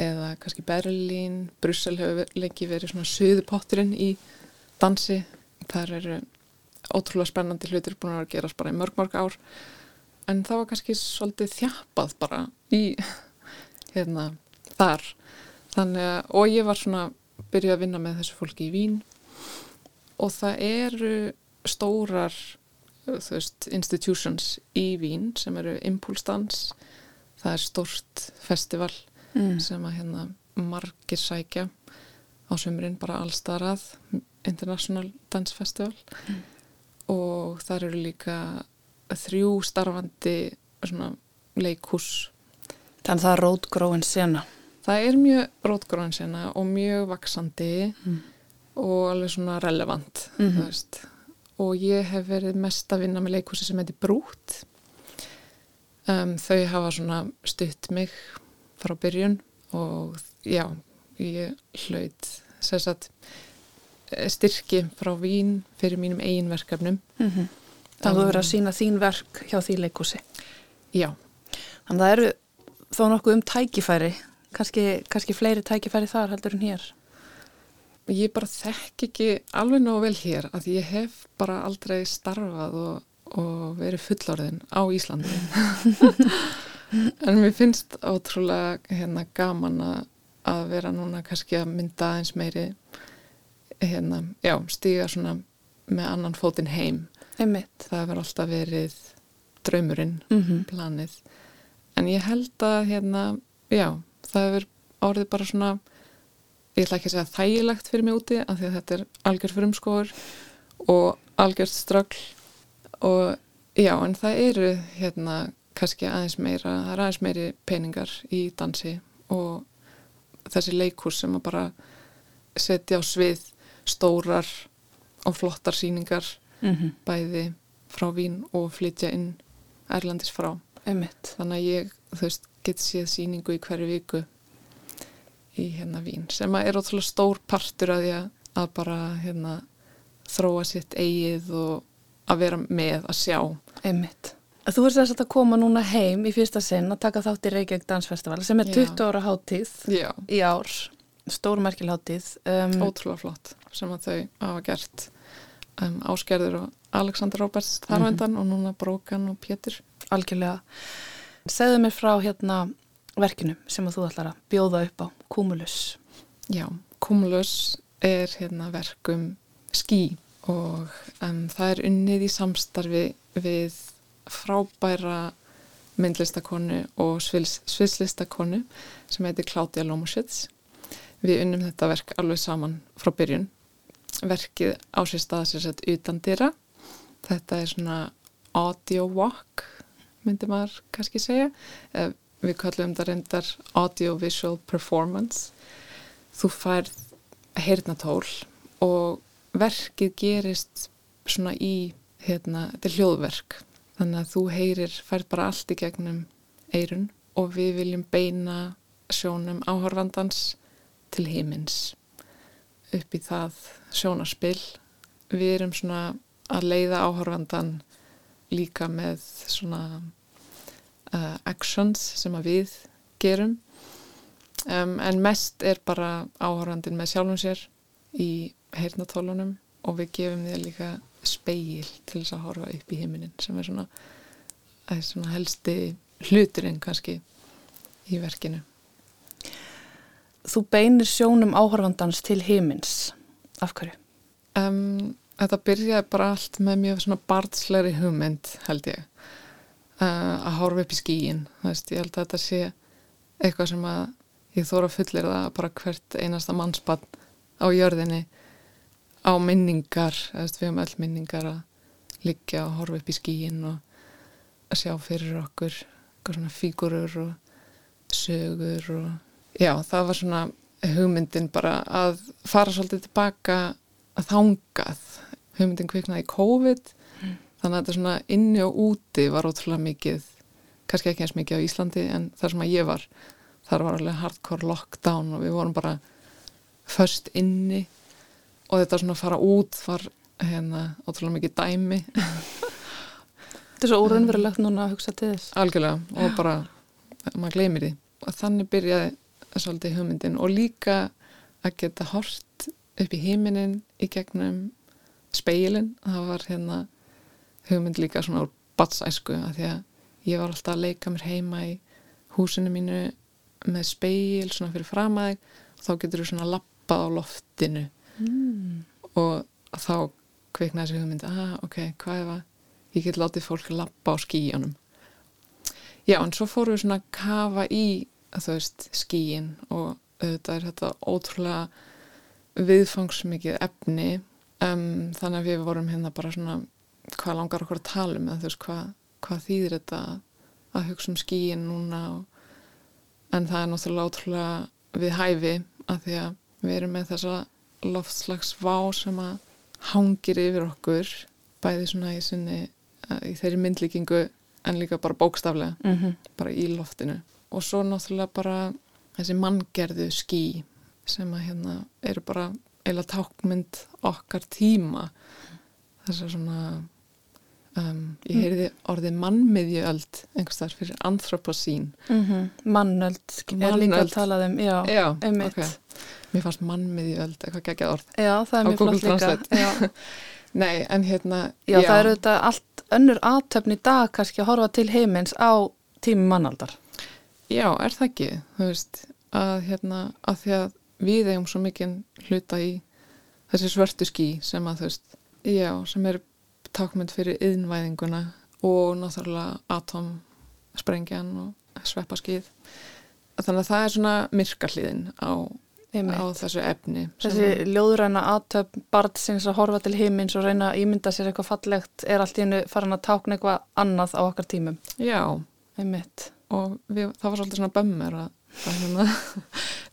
G: eða kannski Berlín. Brussel hefur lengi verið svona söðupotturinn í dansi. Þar eru ótrúlega spennandi hlutir búin að gerast bara í mörg mörg ár. En það var kannski svolítið þjapað bara í hérna þar. Þannig að og ég var svona byrjuð að vinna með þessu fólki í Vín. Og það eru stórar veist institutions í Vín sem eru impulsdans. Það er stort festival mm. sem að hérna margir sækja. Á sömurinn bara allstarað International Dance Festival. Mm. og þar eru líka þrjú starfandi svona leikhús.
A: Þannig að það er rótgróin sena
G: Það er mjög rótgróin sena og mjög vaksandi mm. og alveg svona relevant -hmm. og ég hef verið mest að vinna með leikhúsi sem heitir Brút um, þau hafa svona stutt mig frá byrjun og já, ég hlaut sagt, styrki frá vín fyrir mínum eigin verkefnum mm
A: -hmm. Þannig að þú verður að sína þín verk hjá því leikúsi
G: Já
A: Þannig að það eru þó nokkuð um tækifæri kannski, kannski fleiri tækifæri þar heldur en hér
G: Ég bara þekk ekki alveg nógu vel hér að ég hef bara aldrei starfað og, og verið fullorðin á Íslandi en mér finnst ótrúlega hérna gaman að vera núna kannski að mynda eins meiri hérna, já, stíga svona með annan fótinn heim
A: Einmitt.
G: það hefur alltaf verið draumurinn, mm -hmm. planið en ég held að hérna, já, það hefur árið bara svona ég ætla ekki að segja þægilegt fyrir mig úti af því að þetta er algjör frumskóður og algjört strögl og já, en það eru hérna kannski aðeins meira, það er aðeins meiri peningar í dansi og þessi leikurs sem að bara setja á svið stórar og flottar síningar mm -hmm. bæði frá Vín og flytja inn Erlandis frá
A: Einmitt.
G: þannig að ég veist, get séð síningu í hverju viku í hérna Vín sem er ótrúlega stór partur að ég að bara hérna, þróa sitt eigið og að vera með að sjá
A: Einmitt Þú ert þess að koma núna heim í fyrsta sinn að taka þátt í Reykjavík Dansfestival sem er 20 Já. ára háttíð
G: Já.
A: í ár, stórmerkil háttíð.
G: Um, Ótrúlega flott sem að þau hafa gert um, Áskerður og Alexander Roberts þarvendan mm -hmm. og núna Brókan og Pétur.
A: Algjörlega. Segðu mér frá hérna verkinu sem þú ætlar að bjóða upp á, Cumulus.
G: Já, Cumulus er hérna verkum skí og um, það er unnið í samstarfi við frábæra myndlistakonu og sviðslistakonu sem heitir Claudia Lomushitz. Við unnum þetta verk alveg saman frá byrjun. Verkið á sér stað sér sett utan dýra. Þetta er svona audio walk, myndi maður kannski segja. Eh, við kallum þetta reyndar audiovisual performance. Þú færð heyrnatól og verkið gerist svona í, hérna, þetta er hljóðverk Þannig að þú heyrir, fær bara allt í gegnum eirun og við viljum beina sjónum áhörvandans til heimins upp í það sjónarspill. Við erum svona að leiða áhörvandan líka með svona uh, actions sem að við gerum. Um, en mest er bara áhörvandin með sjálfum sér í heyrnatólunum og við gefum þér líka speil til þess að horfa upp í heiminin sem er svona, er svona helsti hluturinn kannski í verkinu.
A: Þú beinir sjónum áhörfandans til heimins af hverju?
G: Um, þetta byrjaði bara allt með mjög svona barnslegri hugmynd held ég. Uh, að horfa upp í skíin veist, ég held að þetta sé eitthvað sem að ég þóra fullir það bara hvert einasta mannspann á jörðinni á minningar, við hefum öll minningar að liggja og horfa upp í skíin og að sjá fyrir okkur svona fígurur og sögur og já, það var svona hugmyndin bara að fara svolítið tilbaka að þángað hugmyndin kviknaði COVID mm. þannig að þetta svona inni og úti var ótrúlega mikið kannski ekki eins mikið á Íslandi en þar sem að ég var þar var alveg hardcore lockdown og við vorum bara först inni. Og þetta svona fara út var hérna ótrúlega mikið dæmi.
A: Þetta er svo úrðunverulegt núna að hugsa til þess.
G: Algjörlega og bara maður gleymir því. Og þannig byrjaði svolítið hugmyndin og líka að geta hort upp í heiminin í gegnum speilin það var hérna hugmynd líka svona úr batsæsku að því að ég var alltaf að leika mér heima í húsinu mínu með speil svona fyrir framæg og þá getur þú svona lappað á loftinu. Mm. og þá kveiknaði þessi hugmynd ah ok, hvað er það ég get látið fólk lappa á skíjónum já en svo fórum við svona að kafa í þú veist skíin og auðvitað er þetta ótrúlega viðfangsmikið efni um, þannig að við vorum hérna bara svona hvað langar okkur að tala um eða þú veist hvað, hvað þýðir þetta að hugsa um skíin núna og, en það er náttúrulega ótrúlega við hæfi að því að við erum með þessa loftslags vá sem að hangir yfir okkur bæði svona í, sinni, í þeirri myndlíkingu en líka bara bókstaflega mm -hmm. bara í loftinu og svo náttúrulega bara þessi manngerðu skí sem að hérna eru bara eila tákmynd okkar tíma þess að svona um, ég mm. heyrði orðið mannmiðjöld einhverstaðar fyrir anthroposín
A: mm -hmm. mannöld er líka að tala um já,
G: já okay. mér fannst mannmiðjöld eitthvað geggjað orð
A: já það er mjög flott líka
G: Nei, en hérna...
A: Já, já, það eru þetta allt önnur aðtöfn í dag kannski að horfa til heimins á tími mannaldar.
G: Já, er það ekki, þú veist, að hérna, að því að við eigum svo mikinn hluta í þessi svörtu skí sem að, þú veist, já, sem er takmynd fyrir yðnvæðinguna og náttúrulega atomsprengjan og sveppaskið. Þannig að það er svona myrkarliðin á á þessu efni
A: þessi ljóðræna aðtöp barnsins að horfa til heimins og reyna að ímynda sér eitthvað fallegt er allt í hennu farin að tákna eitthvað annað á okkar tímum
G: já
A: Einmitt.
G: og við, það var svolítið svona bömmir að, að hérna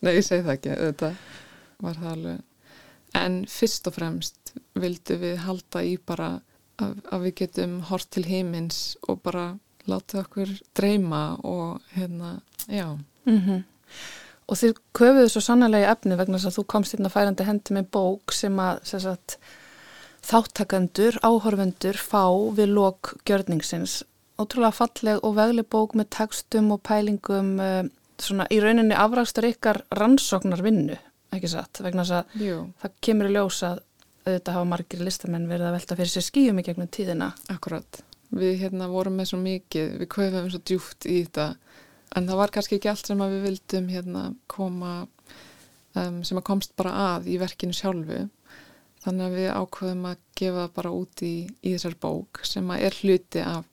G: nei ég segi það ekki. Þetta var það alveg. En fyrst og fremst vildu við halda í bara að, að við getum hort til heimins og bara láta okkur dreyma og hérna já.
A: Mm Og þið köfuðu svo sannlega efni vegna þess að þú komst hérna færandi hendi með bók sem að sagt, þáttakandur, áhorfendur fá við lok gjörningsins. Ótrúlega falleg og vegli bók með tekstum og pælingum uh, svona, í rauninni afragstur ykkar rannsóknar vinnu, ekki satt? Vegna þess að Jú. það kemur í ljósa að auðvitað hafa margir listamenn verið að velta fyrir sér skíum í gegnum tíðina.
G: Akkurat. Við hérna vorum með svo mikið, við köfum svo djúft í þetta en það var kannski ekki allt sem við vildum hérna koma um, sem að komst bara að í verkinu sjálfu þannig að við ákveðum að gefa bara út í, í þessar bók sem að er hluti af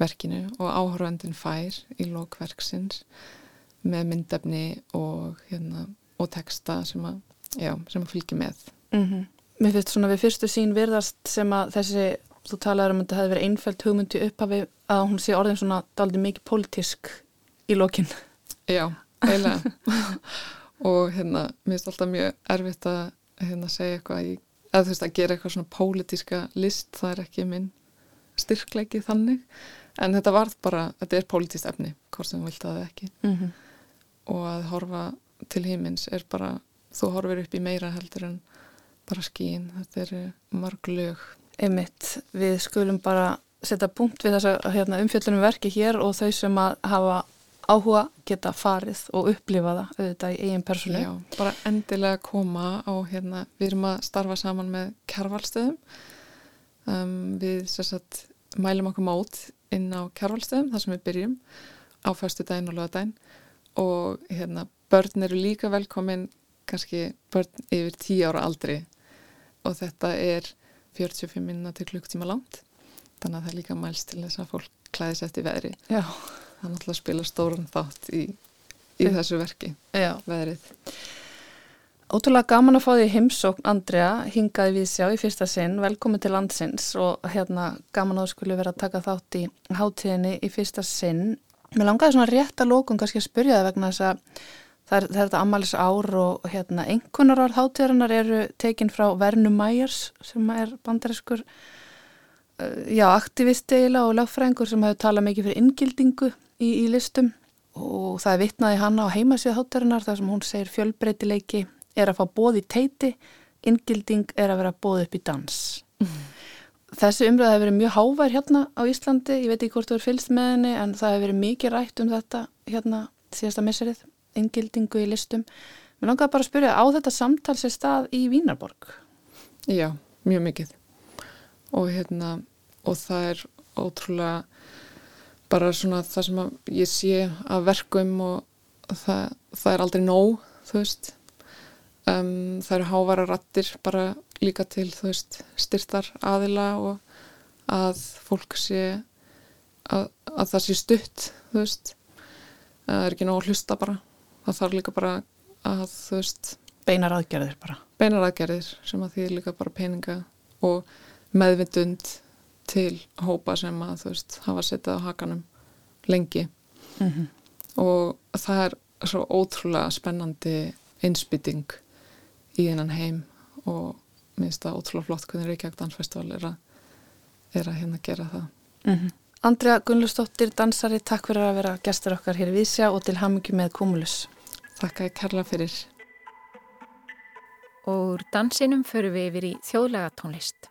G: verkinu og áhörvendin fær í lókverksins með myndefni og, hérna, og texta sem að, já, sem að fylgja með.
A: Mm -hmm. Mér finnst svona við fyrstu sín virðast sem að þessi, þú talaður um að þetta hefði verið einfælt hugmyndi upphafi að hún sé orðin svona daldi mikið pólitísk í lokin.
G: Já, eiginlega. Og hérna, mér finnst alltaf mjög erfitt að hérna, segja eitthvað í, eða þú veist að gera eitthvað svona pólitíska list, það er ekki minn styrkleiki þannig. En þetta var bara, þetta er pólitíst efni hvort sem þú vilt að það ekki. Mm -hmm. Og að horfa til hímins er bara, þú horfir upp í meira heldur en bara skín þetta er marg lög.
A: Einmitt, við skulum bara setja punkt við þessa hérna, umfjöldunum verki hér og þau sem að hafa áhuga geta farið og upplifa það auðvitað í eigin persónu. Já,
G: bara endilega koma á hérna, við erum að starfa saman með kærvalstöðum um, við sagt, mælum okkur mót inn á kærvalstöðum þar sem við byrjum á fyrstu daginn og lögadaginn og hérna, börn eru líka velkomin kannski börn yfir 10 ára aldri og þetta er 45 minna til klukktíma langt þannig að það er líka mælst til þess að fólk klæðis eftir veðri
A: Já
G: það náttúrulega spila stóran þátt í í þessu verki,
A: Já.
G: veðrið.
A: Ótrúlega gaman að fá því heimsókn Andrea, hingaði við sjá í fyrsta sinn, velkomin til landsins og hérna gaman að skulle vera að taka þátt í hátíðinni í fyrsta sinn. Mér langaði svona rétt að lókun kannski að spyrja það vegna þess að það er, þetta ammalis ár og hérna einhvernar ár hátíðarinnar eru tekin frá Vernu Mæjars sem er bandariskur já, aktivisti eiginlega og lögfræðingur sem hefur talað mikið fyrir inngildingu í, í listum og það er vitnaði hana á heimasíða háttarinnar þar sem hún segir fjölbreytileiki er að fá bóð í teiti, inngilding er að vera bóð upp í dans. Mm. Þessi umröð hefur verið mjög hávær hérna á Íslandi, ég veit ekki hvort þú er fylgst með henni en það hefur verið mikið rætt um þetta hérna síðasta misserið, inngildingu í listum. Mér langaði bara að spyrja á þetta samtal sér stað í Vínarborg?
G: Já, mjög mikið og hérna og það er ótrúlega bara svona það sem ég sé að verkum og það, það er aldrei nóg þú veist um, það eru hávara rattir bara líka til veist styrtar aðila og að fólk sé að, að það sé stutt þú veist. Það er ekki nóg að hlusta bara. Það þarf líka bara að þú veist
A: beinar aðgerðir bara.
G: beinar aðgerðir sem að því er líka bara peninga og meðvindund til hópa sem að þú veist hafa setjað á hakanum lengi. Mm -hmm. og það er svo ótrúlega spennandi einsbytting í einan heim og minnst það ótrúlega flott hvernig Reykjavík Dansfestival er að, er að hérna gera það
A: mm -hmm. Andrea Gunnlustóttir, dansari, takk fyrir að vera gestur okkar hér í Vísja og til hamingi með Kumulus
G: Takk að ég kærla fyrir
B: Og úr dansinum förum við yfir í þjóðlega tónlist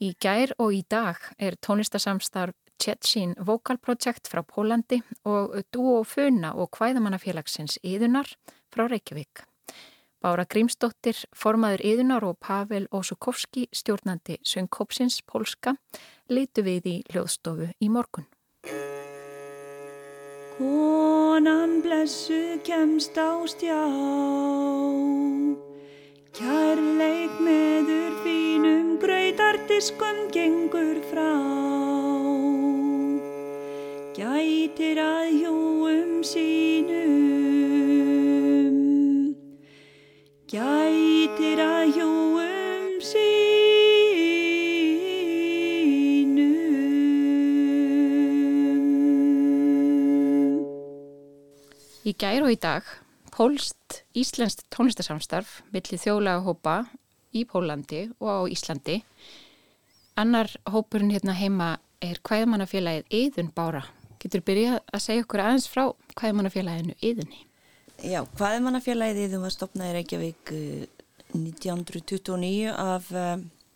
B: Í gær og í dag er tónlistasamstarf Tjetsin Vocal Project frá Pólandi og Duo Funa og Kvæðamannafélagsins Íðunar frá Reykjavík. Bára Grímsdóttir, formaður Íðunar og Pavel Osukovski, stjórnandi Söngkópsins Pólska, leitu við í hljóðstofu í morgun.
H: Konan blessu kemst á stjá. Kærleik meður fínum gröytartiskum gengur frá. Gætir að hjóum sínum Gætir að hjóum sínum
B: Í gær og í dag pólst íslenskt tónlistasamstarf millir þjóðlega hópa í Pólandi og á Íslandi. Annar hópurinn hérna heima er hvaðmannafélagið Eðun Bára. Getur byrjað að segja okkur aðeins frá hvaðmannafélaginu Eðunni?
I: Já, hvaðmannafélagið Eðun var stopnað í Reykjavík 1929 af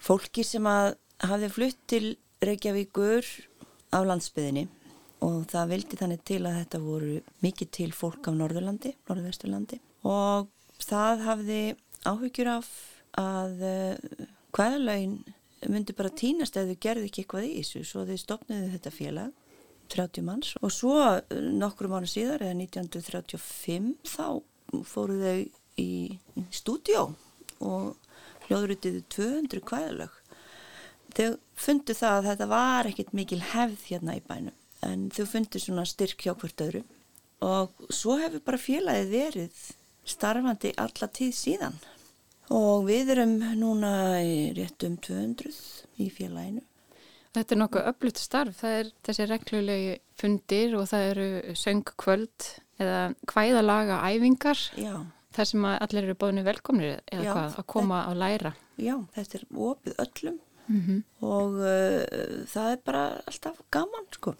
I: fólki sem að hafði flutt til Reykjavíkur á landsbyðinni og það vildi þannig til að þetta voru mikið til fólk af Norðurlandi, Norðvesturlandi. Og það hafði áhugjur af að hvaðalögin myndi bara týnast ef þau gerðu ekki eitthvað í þessu. Svo þau stopniðu þetta félag 30 manns og svo nokkru mánu síðar eða 1935 þá fóru þau í stúdjó og hljóðrutiðu 200 hvaðalög þau fundu það að þetta var ekkit mikil hefð hérna í bænum en þau fundu svona styrk hjá hvert öðru. Og svo hefur bara félagið verið starfandi alla tíð síðan. Og við erum núna rétt um 200 í félaginu.
B: Þetta er nokkuð öflut starf, það er þessi reglulegi fundir og það eru söngkvöld eða hvæðalaga æfingar
I: Já.
B: þar sem allir eru bóðinu velkomnir eða
I: Já,
B: hvað, að koma að læra.
I: Já, þetta er opið öllum
B: Mm -hmm.
I: og uh, það er bara alltaf gaman sko.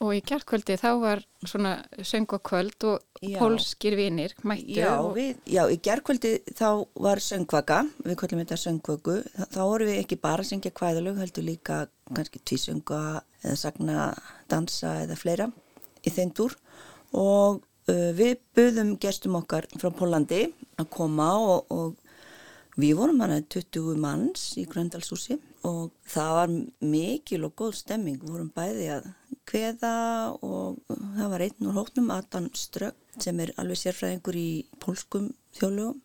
B: Og í kjartkvöldi þá var svona söngvakvöld og
I: Já.
B: pólskir vinir mættu
I: Já,
B: og
I: við, já, í gerðkvöldi þá var söngvaka, við kallum þetta söngvöku, þá, þá vorum við ekki bara að syngja kvæðalög, heldur líka kannski tvísönga eða sagna dansa eða fleira í þeim túr. Og uh, við buðum gestum okkar frá Pólandi að koma og, og við vorum hana 20 manns í Gröndalshúsi og það var mikil og góð stemming, við vorum bæði að kveða og það var einn úr hóknum, Adam Strögg sem er alveg sérfræðingur í pólskum þjóðlögum.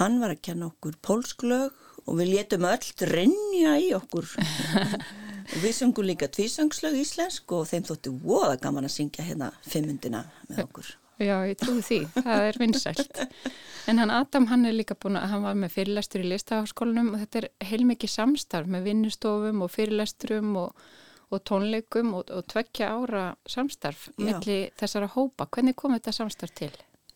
I: Hann var að kenna okkur pólsklög og við létum öll rinja í okkur. og við sungum líka tvísangslög íslensk og þeim þótti voða gaman að syngja hérna fimmundina með okkur.
B: Já, ég trúi því, það er vinsælt. En hann Adam, hann er líka búin að, hann var með fyrirlestur í listaháskólanum og þetta er heilmikið samstarf með vinnustofum og fyrirlesturum og, og tónleikum og, og tvekkja ára samstarf melli þessara hópa. Hvernig kom þetta samstarf til?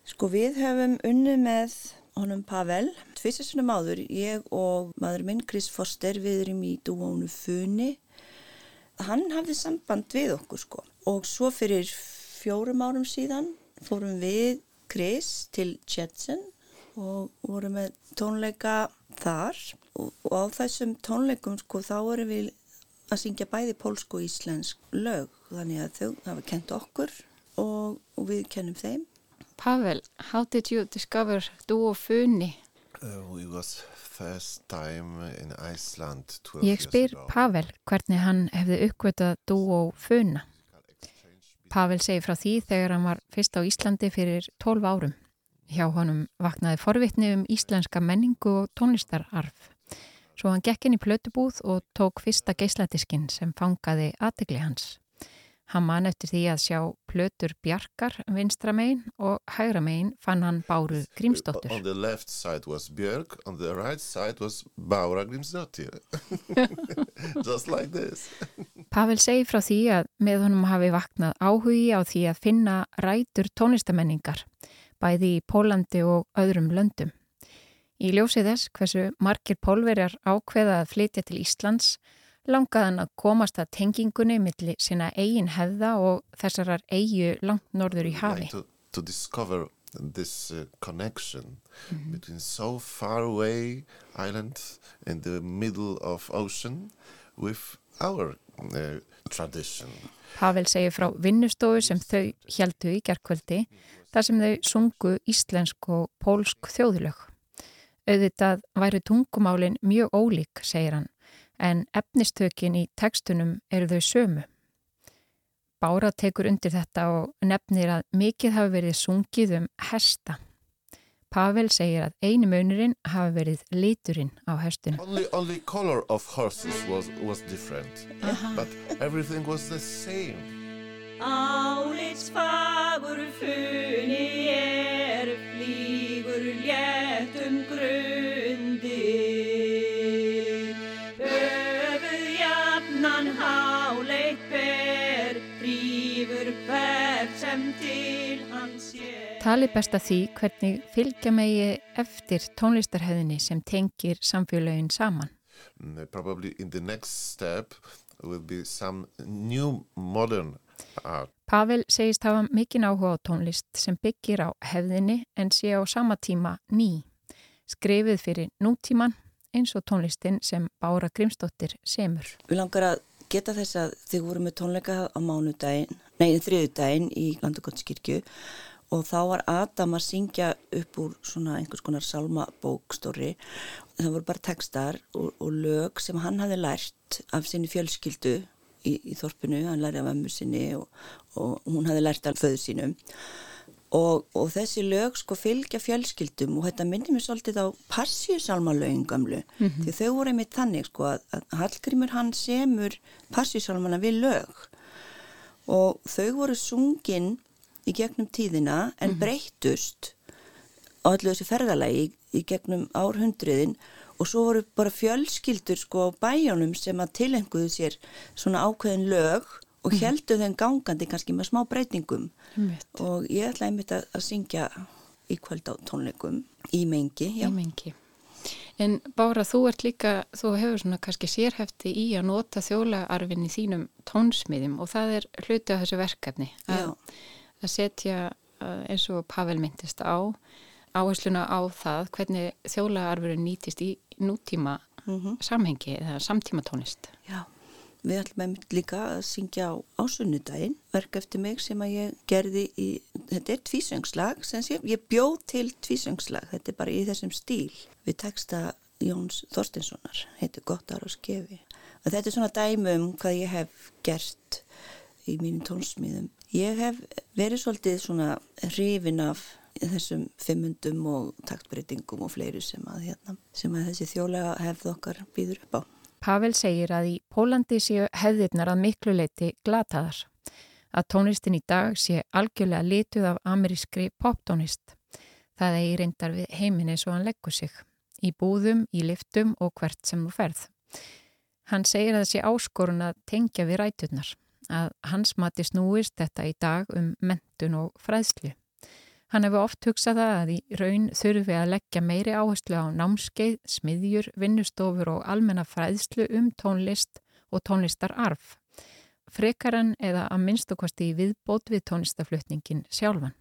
I: Sko við höfum unnið með honum Pavel, tvisessunum áður, ég og maður minn Chris Foster, við erum í dúónu Funi. Hann hafði samband við okkur sko og svo fyrir fjórum árum síðan fórum við Chris til Jetson og vorum með tónleika þar og, og á þessum tónleikum sko þá vorum við að syngja bæði pólsk og íslensk lög þannig að þau hafa kent okkur og, og við kennum þeim.
B: Pavel, how did you discover Duo Funi?
J: Uh,
B: Ég spyr Pavel hvernig hann hefði uppgötað Duo Funa. Pavel segi frá því þegar hann var fyrst á Íslandi fyrir 12 árum. Hjá honum vaknaði forvitni um íslenska menningu og tónlistararf. Svo hann gekk inn í plötubúð og tók fyrsta geisladiskinn sem fangaði aðtegli hans. Hann man eftir því að sjá plötur Bjarkar vinstra megin og hægra megin fann hann Báru Grímsdóttur.
J: On the left side was Björk, on the right side was Bára Grímsdóttir. Just like this.
B: Pavel segi frá því að með honum hafi vaknað áhugi á því að finna rætur tónlistamenningar, bæði í Pólandi og öðrum löndum. Í ljósið þess hversu margir pólverjar ákveða að flytja til Íslands langaðan að komast að tengingunni millir sína eigin hefða og þessarar eigu langt norður í hafi.
J: Like to, to discover this uh, connection -hmm. between so far away island in the middle of ocean with our uh, tradition.
B: Pavel segir frá vinnustofu sem þau heldu í gerðkvöldi þar sem þau sungu íslensk og pólsk þjóðlög. Auðvitað væri tungumálin mjög ólík, segir hann, en efnistökin í tekstunum eru þau sömu. Bára tekur undir þetta og nefnir að mikið hafi verið sungið um hesta. Pavel segir að einu munurinn hafi verið liturinn á hestunum.
J: Only, only color of horses was, was different, uh -huh. but everything was the same.
H: Álits fagur funni
B: Tali best að því hvernig fylgja megi eftir tónlistarhauðinni sem tengir samfélagin saman.
J: Mm, probably in the next step will be some new modern art.
B: Pavel segist hafa mikinn áhuga á tónlist sem byggir á hefðinni en sé á sama tíma ný. Skrifið fyrir nútíman eins og tónlistin sem Bára Grímsdóttir semur.
I: Við langar að geta þess að þið voru með tónleika á mánudaginn, nei þriðudaginn í Landugóttskirkju og þá var Adam að syngja upp úr svona einhvers konar salmabókstóri það voru bara textar og, og lög sem hann hafi lært af sinni fjölskyldu í, í þorpinu, hann lærði af ömmu sinni og, og hún hafi lært af föðu sínum. Og, og þessi lög sko fylgja fjölskyldum og þetta myndir mér svolítið á passíusalmalögin gamlu mm -hmm. því þau voru einmitt þannig sko að, að Hallgrímur hann semur passíusalmana við lög. Og þau voru sungin í gegnum tíðina en mm -hmm. breytust á allu þessu ferðalagi í, í gegnum árhundriðin og svo voru bara fjölskyldur sko á bæjónum sem að tilenguðu sér svona ákveðin lög og mm. heldu þeim gangandi kannski með smá breytingum Mitt. og ég ætla einmitt að, að syngja í kvöld á tónleikum í mengi.
B: Í mengi. En Bára, þú ert líka, þú hefur svona kannski sérhefti í að nota þjólaarfin í þínum tónsmiðum og það er hluti af þessu verkefni.
I: Já
B: að setja uh, eins og Pavel myndist á áhersluna á það hvernig þjólaarfurinn nýtist í nútíma mm -hmm. samhengi eða samtíma tónlist.
I: Já, við ætlum einmitt líka að syngja á ásunnudaginn, verk eftir mig sem að ég gerði í, þetta er tvísöngslag, sem sé, ég bjóð til tvísöngslag, þetta er bara í þessum stíl við texta Jóns Þorstinssonar, heitir Gottar og Skefi. Og þetta er svona dæmum hvað ég hef gert í mínum tónsmíðum Ég hef verið svolítið svona hrifin af þessum fimmundum og taktbreytingum og fleiri sem að, hérna, sem að þessi þjólega hefð okkar býður upp á.
B: Pavel segir að í Pólandi séu hefðirnar að miklu leiti glataðar. að tónlistin í dag sé algjörlega lituð af amerískri poptónist. Það eigi reyndar við heiminni svo hann leggur sig, í búðum, í liftum og hvert sem þú ferð. Hann segir að það sé áskorun að tengja við ræturnar, að hans mati snúist þetta í dag um mentun og fræðslu. Hann hefur oft hugsað það að í raun þurfi að leggja meiri áherslu á námskeið, smiðjur, vinnustofur og almenna fræðslu um tónlist og tónlistararf. Frekaran eða að minnstokkvasti í viðbót við tónlistaflutningin sjálfan.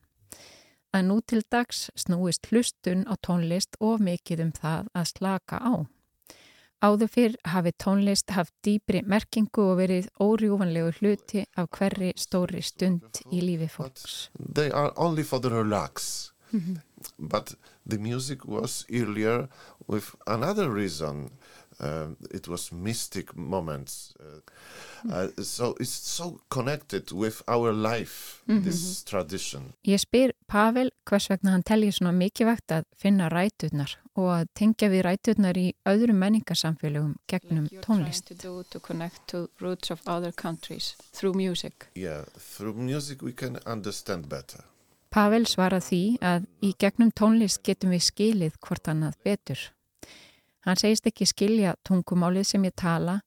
B: Að nú til dags snúist hlustun á tónlist of mikið um það að slaka á. Áður fyrr hafi tónlist haft dýbri merkingu og verið órjúvanlegu hluti af hverri stóri stund í lífi fólks.
J: They are only for the relax. Mm -hmm. But the music was earlier with another reason. Um, it was mystic moments. Uh, uh, so it's so connected with our life, mm -hmm. this tradition.
B: Ég spyr Pavel hvers vegna hann telji svona mikilvægt að finna ræturnar og að tengja við ræturnar í öðrum menningarsamfélögum gegnum like tónlist.
G: To to connect to roots of other countries through music.
J: Yeah, through music we can understand better.
B: Pavel svarað því að í gegnum tónlist getum við skilið hvort annað betur. Hann segist ekki skilja tungumálið sem ég tala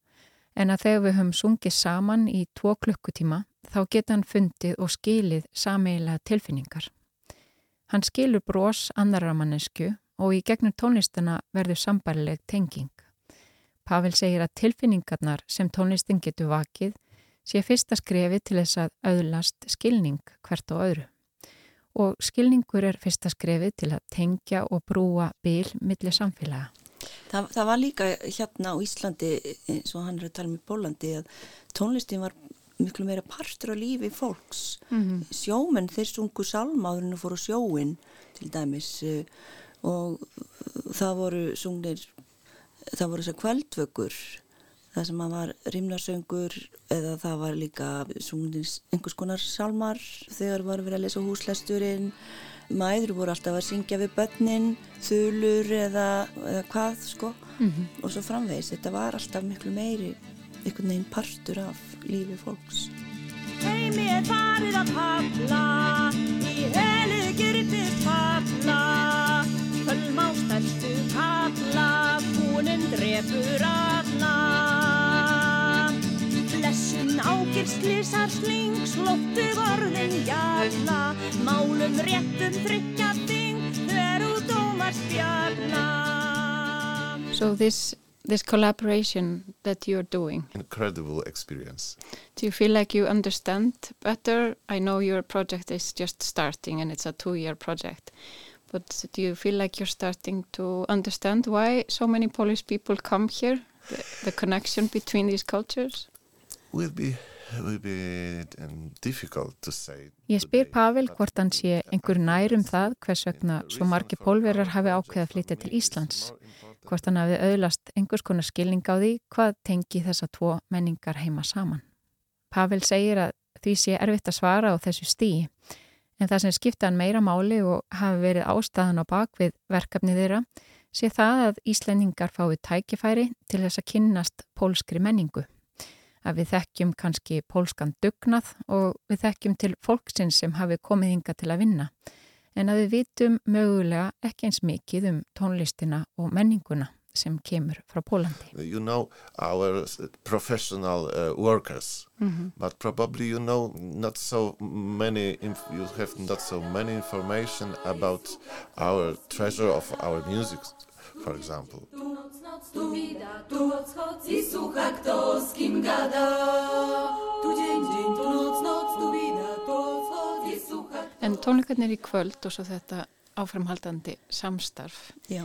B: en að þegar við höfum sungið saman í tvo klukkutíma þá geta hann fundið og skilið sameigilega tilfinningar. Hann skilur brós annarar mannesku og í gegnum tónlistana verður sambarileg tenging. Pavel segir að tilfinningarnar sem tónlistin getur vakið sé fyrsta skrefi til þess að auðlast skilning hvert og öðru. Og skilningur er fyrsta skrefi til að tengja og brúa bil millir samfélaga.
I: Það, það var líka hérna á Íslandi eins og hann er að tala um í Bólandi að tónlistin var miklu meira partur á lífi fólks mm -hmm. sjómenn þeir sungu salmáðurinn og fóru sjóin til dæmis eh, og það voru sungnir það voru þess að kvöldvöggur það sem að var rimlarsöngur eða það var líka sungnir einhvers konar salmar þegar var verið að lesa húslæsturinn mæður voru alltaf að syngja við börnin, þulur eða, eða hvað sko. Mm -hmm. og svo framvegis, þetta var alltaf miklu meiri einhvern veginn partur af lífi fólks.
H: Heimi er farið að pafla í helið gyrtið pafla stærstu pafla húninn drefur alla Blessun ágirslísar sling slóttuð orðin jalla. Málum réttum tryggja þing þegar út ómar spjalla
G: So this this collaboration that you're doing
J: incredible experience.
G: do you feel like you understand better? I know your project is just starting and it's a two-year project but do you feel like you're starting to understand why so many Polish people come here? The, the connection between these cultures?
J: We'll be, say.
B: Ég spyr Pavel hvort hann sé einhver nærum það hvers vegna svo margi pólverar hafi ákveð að flytja til Íslands. Hvort hann hafi auðlast einhvers konar skilning á því hvað tengi þessa tvo menningar heima saman. Pavel segir að því sé erfitt að svara á þessu stíi en það sem skipta hann meira máli og hafi verið ástæðan á bakvið verkefni þeirra sé það að Íslendingar fái tækifæri til þess að kynnast pólskri menningu að við þekkjum kannski pólskan dugnað og við þekkjum til fólksins sem hafi komið hinga til að vinna en að við vitum mögulega ekki eins mikið um tónlistina og menninguna sem kemur frá Pólandi.
J: You know our professional uh, workers mm -hmm. but probably you know not so many you have not so many information about our treasure of our music for example. Tu wida, tu noc choc i słucha kto z kim gada.
G: Tu dzień, dzień, tu noc, noc, tu wida, tu choc i słucha En tónleikarnir í kvöld og svo þetta áframhaldandi samstarf.
I: Já.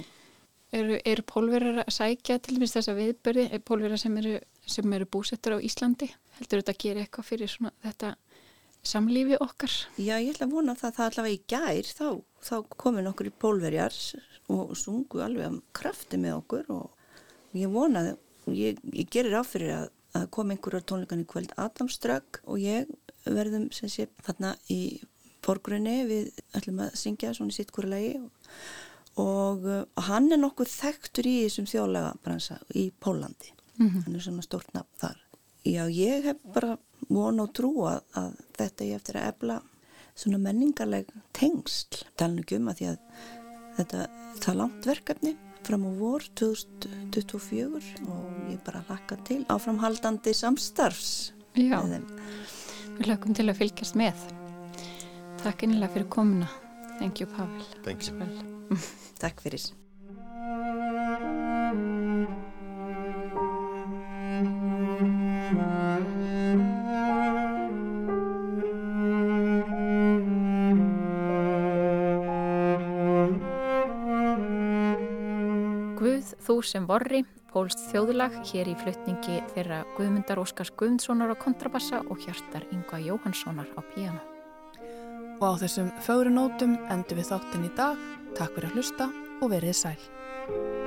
G: Eru, eru pólverar að sækja til dæmis þessa viðbörði, er pólverar sem eru, sem eru búsettur á Íslandi? Heldur þetta að gera eitthvað fyrir svona þetta samlífi okkar?
I: Já, ég ætla að vona það, það allavega í gær, þá, þá komin okkur í pólverjar og sungu alveg að krafti með okkur og ég vonaði, ég, ég gerir áfyrir að, að koma einhverjar tónleikan í kvöld. Adamströgg og ég verðum sem sé þarna í borgrunni við ætlum að syngja svona í sitt hverju lagi. Og, og, og hann er nokkuð þekktur í þessum þjóðlega bransa í Pólandi, mm -hmm. hann er svona stort nafn þar. Já, ég hef bara von og trú að, að þetta ég eftir að ebla svona menningarleg tengsl. Talinu ekki um að því að þetta það langt verkefni fram á vor 2024 og ég bara lakka til áframhaldandi samstarfs
B: Já, við lögum til að fylgjast með. Takk innilega fyrir komuna. Thank you Pavel.
J: Thank you.
I: Takk fyrir
B: þú sem vorri, pólst þjóðlag hér í flutningi þeirra Guðmundar Óskars Guðmundssonar á kontrabassa og hjartar Yngva Jóhanssonar á píano.
A: Og á þessum fögru nótum endur við þáttin í dag. Takk fyrir að hlusta og verið sæl.